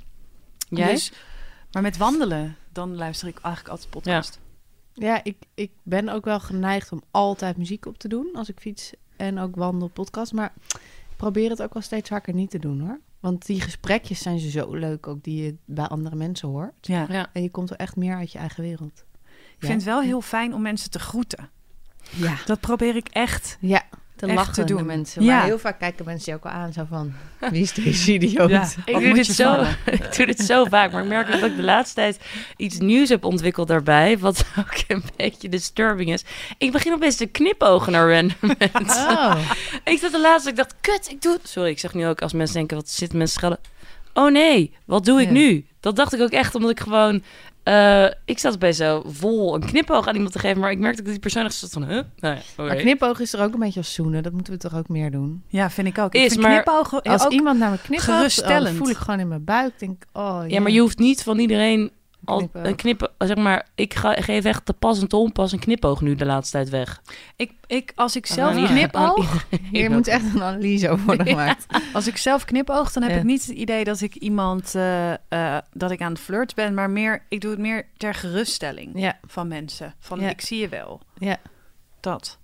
[SPEAKER 1] Jij?
[SPEAKER 3] Dus, maar met wandelen, dan luister ik eigenlijk altijd podcast.
[SPEAKER 2] Ja, ik, ik ben ook wel geneigd om altijd muziek op te doen als ik fiets en ook wandel podcast. Maar probeer het ook wel steeds vaker niet te doen hoor. Want die gesprekjes zijn zo leuk ook die je bij andere mensen hoort.
[SPEAKER 3] Ja.
[SPEAKER 1] Ja.
[SPEAKER 2] En je komt er echt meer uit je eigen wereld.
[SPEAKER 3] Ik vind het wel heel fijn om mensen te groeten.
[SPEAKER 2] Ja,
[SPEAKER 3] Dat probeer ik echt.
[SPEAKER 2] ja te
[SPEAKER 3] Echt
[SPEAKER 2] lachen
[SPEAKER 3] te doen.
[SPEAKER 2] mensen.
[SPEAKER 3] Ja.
[SPEAKER 2] Maar heel vaak kijken mensen je ook al aan zo van, wie is deze idioot?
[SPEAKER 3] Ja.
[SPEAKER 1] Ik doe, dit zo, ik doe dit zo vaak, maar ik merk dat ik de laatste tijd iets nieuws heb ontwikkeld daarbij, wat ook een beetje disturbing is. Ik begin opeens te knipogen naar random mensen.
[SPEAKER 2] Oh.
[SPEAKER 1] Ik zat de laatste, ik dacht, kut, ik doe. Sorry, ik zeg nu ook als mensen denken, wat zitten mensen schelden. Oh nee, wat doe ik
[SPEAKER 2] Ja.
[SPEAKER 1] nu? Dat dacht ik ook echt, omdat ik gewoon... eh, ik zat bij zo vol een knipoog aan iemand te geven, maar ik merkte dat die persoon echt zat van, huh? Nou ja, oké.
[SPEAKER 2] Maar knipoog is er ook een beetje als zoenen. Dat moeten we toch ook meer doen.
[SPEAKER 3] Ja, vind ik ook.
[SPEAKER 1] Is,
[SPEAKER 3] ik vind
[SPEAKER 1] maar
[SPEAKER 2] Als
[SPEAKER 3] ook
[SPEAKER 2] iemand naar me knipt,
[SPEAKER 3] geruststellend.
[SPEAKER 2] voel ik gewoon in mijn buik. Denk, oh
[SPEAKER 1] Ja, maar je hoeft niet van iedereen al
[SPEAKER 2] Knipoog.
[SPEAKER 1] een knippen... Zeg maar, ik ga, geef echt te pas en te onpas een knipoog nu de laatste tijd weg.
[SPEAKER 3] Ik, ik, als ik zelf
[SPEAKER 1] Aan ieder-
[SPEAKER 3] knipoog,
[SPEAKER 2] Hier moet echt een analyse over worden gemaakt.
[SPEAKER 3] als ik zelf knipoog, dan heb
[SPEAKER 2] Ja.
[SPEAKER 3] ik niet het idee dat ik iemand eh, eh, dat ik aan het flirten ben, maar meer, ik doe het meer ter geruststelling
[SPEAKER 2] Ja,
[SPEAKER 3] van mensen. Van
[SPEAKER 2] Ja.
[SPEAKER 3] ik zie je wel.
[SPEAKER 2] ja.
[SPEAKER 3] Dat.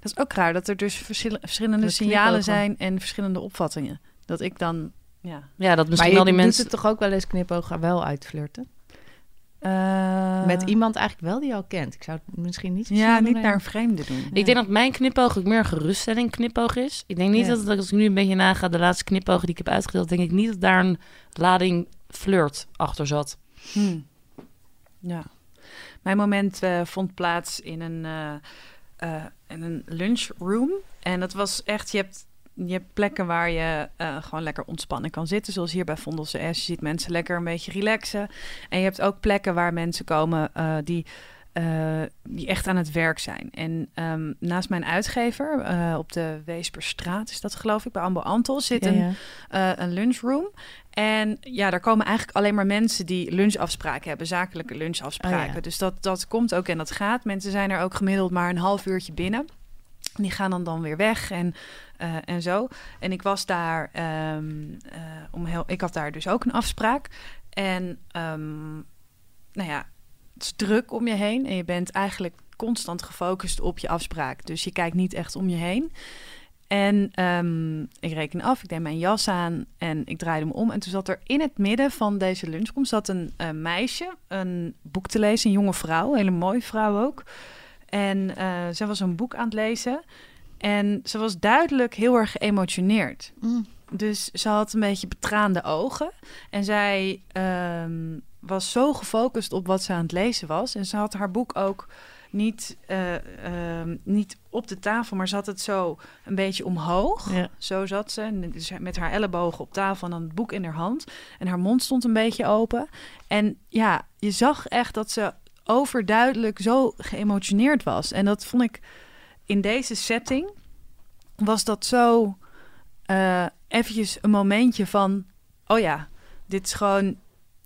[SPEAKER 3] Dat is ook raar dat er dus verschil- verschillende
[SPEAKER 2] Dat
[SPEAKER 3] signalen zijn en verschillende opvattingen. Dat ik dan, ja.
[SPEAKER 1] Ja, dat
[SPEAKER 2] Maar
[SPEAKER 1] misschien
[SPEAKER 2] je
[SPEAKER 1] al die
[SPEAKER 2] doet
[SPEAKER 1] mensen...
[SPEAKER 2] het toch ook wel eens knipogen wel uitflirten?
[SPEAKER 3] Eh,
[SPEAKER 2] Met iemand eigenlijk wel die je al kent. Ik zou het misschien niet zo
[SPEAKER 3] Ja,
[SPEAKER 2] snel
[SPEAKER 3] niet naar een vreemde doen.
[SPEAKER 1] Ik denk dat mijn knipoog ook meer een geruststelling knipoog is. Ik denk niet
[SPEAKER 2] Ja.
[SPEAKER 1] dat, dat als ik nu een beetje naga, de laatste knipogen die ik heb uitgedeeld, denk ik niet dat daar een lading flirt achter zat.
[SPEAKER 3] Hmm. Ja. Mijn moment eh, vond plaats in een, eh, eh, in een lunchroom. En dat was echt, je hebt, je hebt plekken waar je eh, gewoon lekker ontspannen kan zitten. Zoals hier bij Vondelse S. Je ziet mensen lekker een beetje relaxen. En je hebt ook plekken waar mensen komen eh, die, eh, die echt aan het werk zijn. En ehm, naast mijn uitgever, op de Weesperstraat is dat geloof ik, bij Ambo Antel, zit
[SPEAKER 2] Ja,
[SPEAKER 3] een
[SPEAKER 2] ja.
[SPEAKER 3] een lunchroom. En ja, daar komen eigenlijk alleen maar mensen die lunchafspraken hebben, zakelijke lunchafspraken.
[SPEAKER 2] Oh ja.
[SPEAKER 3] Dus dat, dat komt ook en dat gaat. Mensen zijn er ook gemiddeld maar een half uurtje binnen. Die gaan dan dan weer weg en, eh, en zo. En ik was daar, ehm, eh, om heel, ik had daar dus ook een afspraak. En ehm, nou ja, het is druk om je heen en je bent eigenlijk constant gefocust op je afspraak. Dus je kijkt niet echt om je heen. En ehm, ik reken af, ik deed mijn jas aan en ik draaide me om. En toen zat er in het midden van deze lunchroom zat een eh, meisje een boek te lezen, een jonge vrouw, een hele mooie vrouw ook. En eh zij was een boek aan het lezen en ze was duidelijk heel erg geëmotioneerd.
[SPEAKER 2] Mm.
[SPEAKER 3] Dus ze had een beetje betraande ogen. En zij ehm, was zo gefocust op wat ze aan het lezen was. En ze had haar boek ook niet, eh, ehm, niet op de tafel, maar ze had het zo een beetje omhoog.
[SPEAKER 2] Ja.
[SPEAKER 3] Zo zat ze, dus met haar ellebogen op tafel en dan het boek in haar hand. En haar mond stond een beetje open. En ja, je zag echt dat ze overduidelijk zo geëmotioneerd was. En dat vond ik in deze setting, was dat zo eh eventjes een momentje van... Oh ja, dit is gewoon...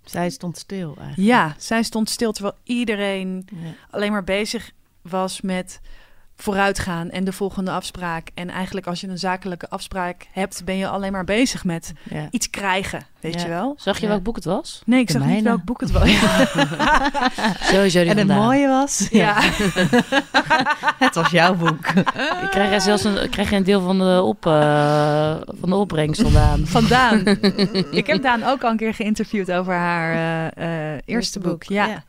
[SPEAKER 2] Zij stond stil eigenlijk.
[SPEAKER 3] Ja, zij stond stil terwijl iedereen
[SPEAKER 2] Ja.
[SPEAKER 3] alleen maar bezig was met vooruitgaan en de volgende afspraak. En eigenlijk als je een zakelijke afspraak hebt, ben je alleen maar bezig met
[SPEAKER 2] Ja.
[SPEAKER 3] iets krijgen, weet
[SPEAKER 2] Ja.
[SPEAKER 3] je wel?
[SPEAKER 1] Zag je
[SPEAKER 2] Ja.
[SPEAKER 1] welk boek het was?
[SPEAKER 3] Nee, ik
[SPEAKER 2] De
[SPEAKER 3] zag niet welk boek het was.
[SPEAKER 1] Sowieso die
[SPEAKER 2] En het mooie was,
[SPEAKER 3] Ja.
[SPEAKER 2] het was jouw boek.
[SPEAKER 1] Ik krijg er zelfs een, krijg een deel van de, op, eh, van de opbrengst vandaan.
[SPEAKER 3] Vandaan. ik heb Daan ook al een keer geïnterviewd over haar eh, eh, eerste boek. Ja,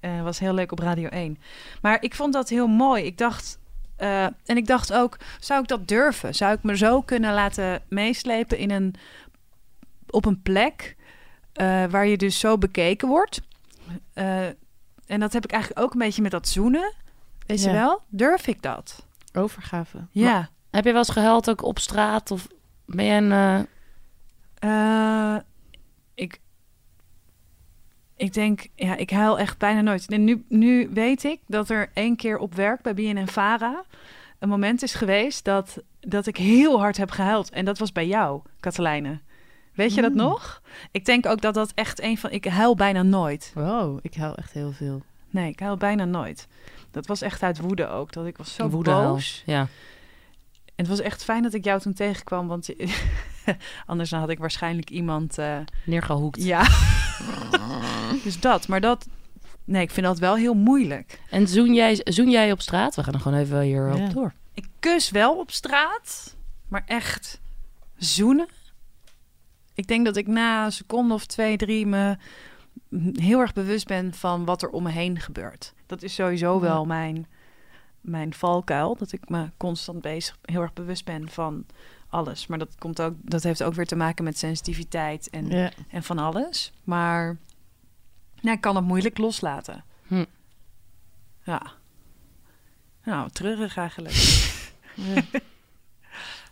[SPEAKER 3] Eh, was heel leuk op Radio 1. Maar ik vond dat heel mooi. Ik dacht, eh, en ik dacht ook, zou ik dat durven? Zou ik me zo kunnen laten meeslepen in een, op een plek eh, waar je dus zo bekeken wordt? Eh, en dat heb ik eigenlijk ook een beetje met dat zoenen. Weet je wel? Durf ik dat?
[SPEAKER 2] Overgave.
[SPEAKER 3] Ja.
[SPEAKER 1] Heb je wel eens gehuild ook op straat? Of ben je een...
[SPEAKER 3] ik, denk, ja, ik huil echt bijna nooit. En nu, nu weet ik dat er één keer op werk bij BNN Vara een moment is geweest dat, dat ik heel hard heb gehuild. En dat was bij jou, Katelijne. Weet je dat
[SPEAKER 2] Mm.
[SPEAKER 3] nog? Ik denk ook dat dat echt een van... Ik huil bijna nooit.
[SPEAKER 2] Wow, ik huil echt heel veel.
[SPEAKER 3] Nee, ik huil bijna nooit. Dat was echt uit woede ook. Dat ik was zo
[SPEAKER 1] Woedehuil.
[SPEAKER 3] boos.
[SPEAKER 1] Ja.
[SPEAKER 3] En het was echt fijn dat ik jou toen tegenkwam. Want anders dan had ik waarschijnlijk iemand... eh,
[SPEAKER 1] Neergehoekt.
[SPEAKER 3] ja. dus dat. Maar dat... Nee, ik vind dat wel heel moeilijk.
[SPEAKER 1] En zoen jij, zoen jij op straat? We gaan er gewoon even hier
[SPEAKER 2] Ja.
[SPEAKER 1] op door.
[SPEAKER 3] Ik kus wel op straat, maar echt zoenen. Ik denk dat ik na een seconde of twee, drie me heel erg bewust ben van wat er om me heen gebeurt. Dat is sowieso
[SPEAKER 2] Ja.
[SPEAKER 3] wel mijn, mijn valkuil. Dat ik me constant bezig, heel erg bewust ben van alles. Maar dat, komt ook, dat heeft ook weer te maken met sensitiviteit en,
[SPEAKER 2] Ja.
[SPEAKER 3] en van alles. Maar nou, ik kan het moeilijk loslaten.
[SPEAKER 1] Hm.
[SPEAKER 3] Ja. Nou, treurig eigenlijk.
[SPEAKER 2] Ja.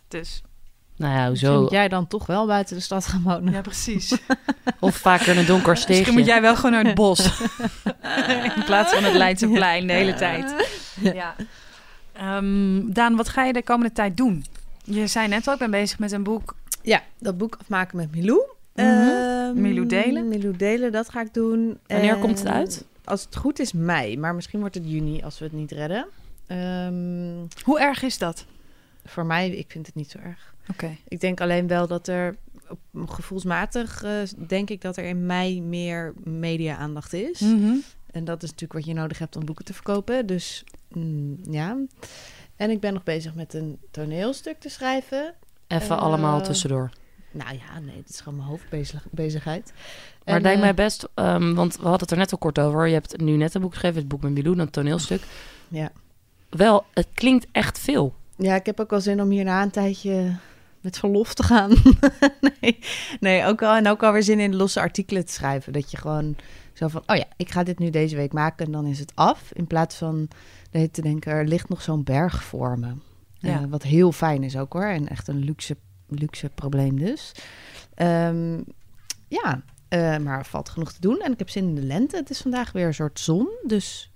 [SPEAKER 3] Dus
[SPEAKER 1] Nou ja,
[SPEAKER 2] Misschien
[SPEAKER 1] hoezo?
[SPEAKER 2] moet jij dan toch wel buiten de stad gaan wonen.
[SPEAKER 3] ja, precies.
[SPEAKER 1] Of vaker in een donker steegje.
[SPEAKER 3] Misschien moet jij wel gewoon naar het bos. In plaats van het Leidseplein de hele tijd. Ja. Ehm, Daan, wat ga je de komende tijd doen? Je zei net al, ik ben bezig met een boek.
[SPEAKER 2] Ja, dat boek afmaken met Milou. Ehm,
[SPEAKER 3] Milou delen.
[SPEAKER 2] Milou delen, dat ga ik doen.
[SPEAKER 1] Wanneer
[SPEAKER 2] En
[SPEAKER 1] komt het uit?
[SPEAKER 2] Als het goed is mei, maar misschien wordt het juni als we het niet redden. Ehm,
[SPEAKER 3] Hoe erg is dat?
[SPEAKER 2] voor mij, ik vind het niet zo erg.
[SPEAKER 3] Oké.
[SPEAKER 2] Ik denk alleen wel dat er gevoelsmatig, eh, denk ik dat er in mei meer media-aandacht is.
[SPEAKER 3] Mhm.
[SPEAKER 2] En dat is natuurlijk wat je nodig hebt om boeken te verkopen. Dus mm, ja. En ik ben nog bezig met een toneelstuk te schrijven.
[SPEAKER 1] Even allemaal tussendoor.
[SPEAKER 2] Nou ja, nee, het is gewoon mijn hoofdbezigheid.
[SPEAKER 1] Maar het lijkt
[SPEAKER 2] eh,
[SPEAKER 1] mij best, ehm, want we hadden het er net al kort over. Je hebt nu net een boek geschreven, het boek met Milou, een toneelstuk.
[SPEAKER 2] Ja.
[SPEAKER 1] Wel, het klinkt echt veel.
[SPEAKER 2] Ja, ik heb ook wel zin om hierna een tijdje met verlof te gaan. nee, nee ook al, en ook alweer zin in losse artikelen te schrijven. Dat je gewoon zo van, oh ja, ik ga dit nu deze week maken en dan is het af. In plaats van te denken, er ligt nog zo'n berg voor me.
[SPEAKER 3] Ja.
[SPEAKER 2] Eh, wat heel fijn is ook hoor. En echt een luxe, luxe probleem dus. Ehm, ja, eh, maar valt genoeg te doen. En ik heb zin in de lente. Het is vandaag weer een soort zon. Dus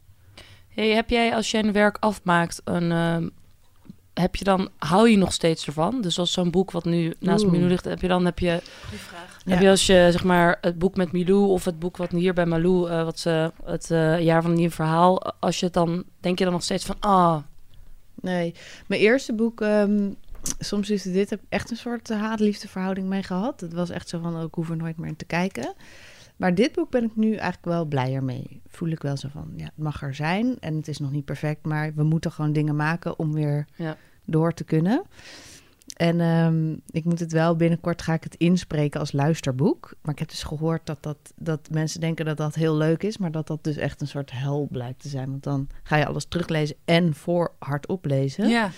[SPEAKER 1] Hey, heb jij, als jij een werk afmaakt, een, ehm, heb je dan, hou je nog steeds ervan? Dus als zo'n boek wat nu naast
[SPEAKER 2] Oeh.
[SPEAKER 1] Milou ligt, heb je dan, heb je,
[SPEAKER 3] Goeie vraag.
[SPEAKER 2] Ja.
[SPEAKER 1] heb je als je, zeg maar, het boek met Milou of het boek wat hier bij Malou, eh, wat ze, het eh, jaar van nieuw verhaal, als je het dan, denk je dan nog steeds van, ah,
[SPEAKER 2] Nee, mijn eerste boek, ehm, soms is dit, heb echt een soort eh, haat-liefde verhouding mee gehad. Het was echt zo van, oh, ik hoef er nooit meer in te kijken. Maar dit boek ben ik nu eigenlijk wel blijer mee. Voel ik wel zo van, ja, het mag er zijn en het is nog niet perfect, maar we moeten gewoon dingen maken om weer
[SPEAKER 1] Ja.
[SPEAKER 2] door te kunnen. En ehm, ik moet het wel binnenkort ga ik het inspreken als luisterboek. Maar ik heb dus gehoord dat, dat, dat mensen denken dat dat heel leuk is, maar dat dat dus echt een soort hel blijkt te zijn. Want dan ga je alles teruglezen en voor hardop lezen.
[SPEAKER 3] Ja.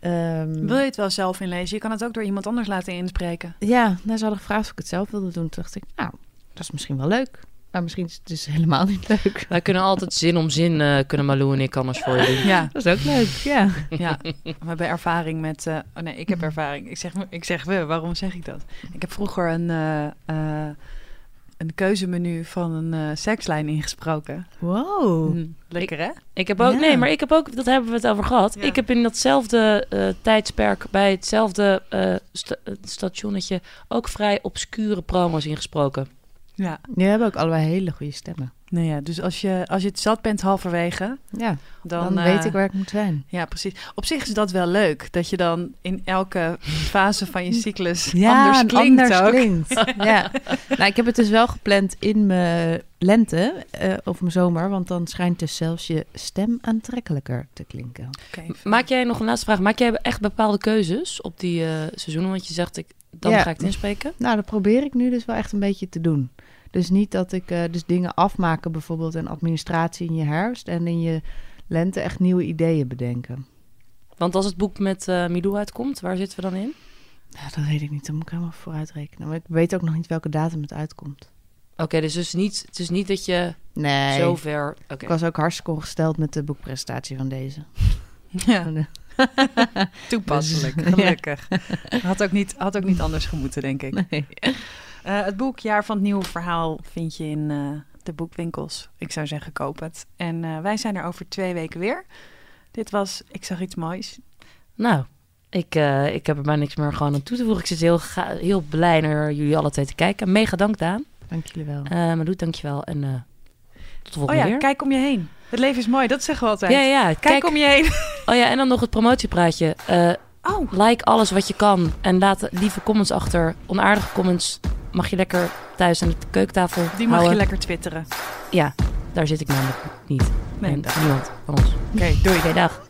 [SPEAKER 2] Ehm,
[SPEAKER 3] Wil je het wel zelf inlezen? Je kan het ook door iemand anders laten inspreken.
[SPEAKER 2] Ja, nou, ze hadden gevraagd of ik het zelf wilde doen. Toen dacht ik, nou, dat is misschien wel leuk. Maar misschien is het dus helemaal niet leuk.
[SPEAKER 1] wij kunnen altijd zin om zin, eh, kunnen Malou en ik anders voor je doen.
[SPEAKER 3] Ja,
[SPEAKER 2] Dat is ook leuk, ja.
[SPEAKER 3] ja. We hebben ervaring met... eh, oh nee, ik heb ervaring. Ik zeg, ik zeg we, waarom zeg ik dat? Ik heb vroeger een, eh, eh, een keuzemenu van een eh, sekslijn ingesproken.
[SPEAKER 2] Wow.
[SPEAKER 3] Hm, lekker hè?
[SPEAKER 1] Ik heb ook,
[SPEAKER 2] Ja.
[SPEAKER 1] nee, maar ik heb ook, dat hebben we het over gehad.
[SPEAKER 3] Ja.
[SPEAKER 1] Ik heb in datzelfde eh, tijdsperk bij hetzelfde eh, sta- eh, stationnetje ook vrij obscure promo's ingesproken.
[SPEAKER 3] Ja.
[SPEAKER 2] Die hebben ook allebei hele goede stemmen.
[SPEAKER 3] Nou ja, dus als je, als je het zat bent halverwege,
[SPEAKER 2] Ja,
[SPEAKER 3] dan,
[SPEAKER 2] dan,
[SPEAKER 3] eh,
[SPEAKER 2] weet ik waar ik moet zijn.
[SPEAKER 3] Ja, precies. Op zich is dat wel leuk. Dat je dan in elke fase van je cyclus
[SPEAKER 2] Ja,
[SPEAKER 3] anders klinkt
[SPEAKER 2] anders
[SPEAKER 3] ook.
[SPEAKER 2] klinkt. ja. Nou, ik heb het dus wel gepland in mijn lente eh, of mijn zomer. Want dan schijnt dus zelfs je stem aantrekkelijker te klinken.
[SPEAKER 3] Oké,
[SPEAKER 1] Maak jij nog een laatste vraag? Maak jij echt bepaalde keuzes op die eh, seizoenen? Want je zegt, ik, dan
[SPEAKER 2] Ja.
[SPEAKER 1] ga ik het inspreken.
[SPEAKER 2] Nou, dat probeer ik nu dus wel echt een beetje te doen. Dus niet dat ik eh, dus dingen afmaken, bijvoorbeeld een administratie in je herfst en in je lente echt nieuwe ideeën bedenken.
[SPEAKER 1] Want als het boek met Milou uitkomt, waar zitten we dan in?
[SPEAKER 2] Ja, dat weet ik niet. Dan moet ik helemaal vooruit rekenen. Maar ik weet ook nog niet welke datum het uitkomt.
[SPEAKER 1] Oké, dus het is, niet, het is niet dat je
[SPEAKER 2] Nee.
[SPEAKER 1] zo ver... Oké.
[SPEAKER 2] Ik was ook hartstikke ongesteld met de boekpresentatie van deze.
[SPEAKER 3] Ja, toepasselijk.
[SPEAKER 2] Dus,
[SPEAKER 3] Gelukkig. Had, ook niet, had ook niet anders gemoeten, denk ik.
[SPEAKER 2] Nee.
[SPEAKER 3] Eh, het boek Jaar van het Nieuwe Verhaal vind je in eh, de boekwinkels. Ik zou zeggen, koop het. En eh, wij zijn er over twee weken weer. Dit was Ik zag iets moois.
[SPEAKER 1] Nou, ik, eh, ik heb er maar niks meer gewoon aan toe te voegen. Ik zit heel, heel blij naar jullie alle twee te kijken. Mega dank, Daan.
[SPEAKER 2] Dank jullie wel.
[SPEAKER 1] Uh, Malou, dankjewel. En eh, tot de
[SPEAKER 3] Oh
[SPEAKER 1] volgende
[SPEAKER 3] ja,
[SPEAKER 1] keer.
[SPEAKER 3] kijk om je heen. Het leven is mooi, dat zeggen we altijd.
[SPEAKER 1] ja, ja,
[SPEAKER 3] Kijk,
[SPEAKER 1] kijk.
[SPEAKER 3] om je heen.
[SPEAKER 1] Oh ja, en dan nog het promotiepraatje. Eh,
[SPEAKER 3] Oh,
[SPEAKER 1] like alles wat je kan. En laat lieve comments achter. Onaardige comments mag je lekker thuis aan de keukentafel
[SPEAKER 3] die mag
[SPEAKER 1] houden.
[SPEAKER 3] je lekker twitteren.
[SPEAKER 1] Ja, daar zit ik namelijk niet.
[SPEAKER 3] Nee,
[SPEAKER 1] en niemand van ons.
[SPEAKER 3] Oké, doei.
[SPEAKER 1] Oké, dag.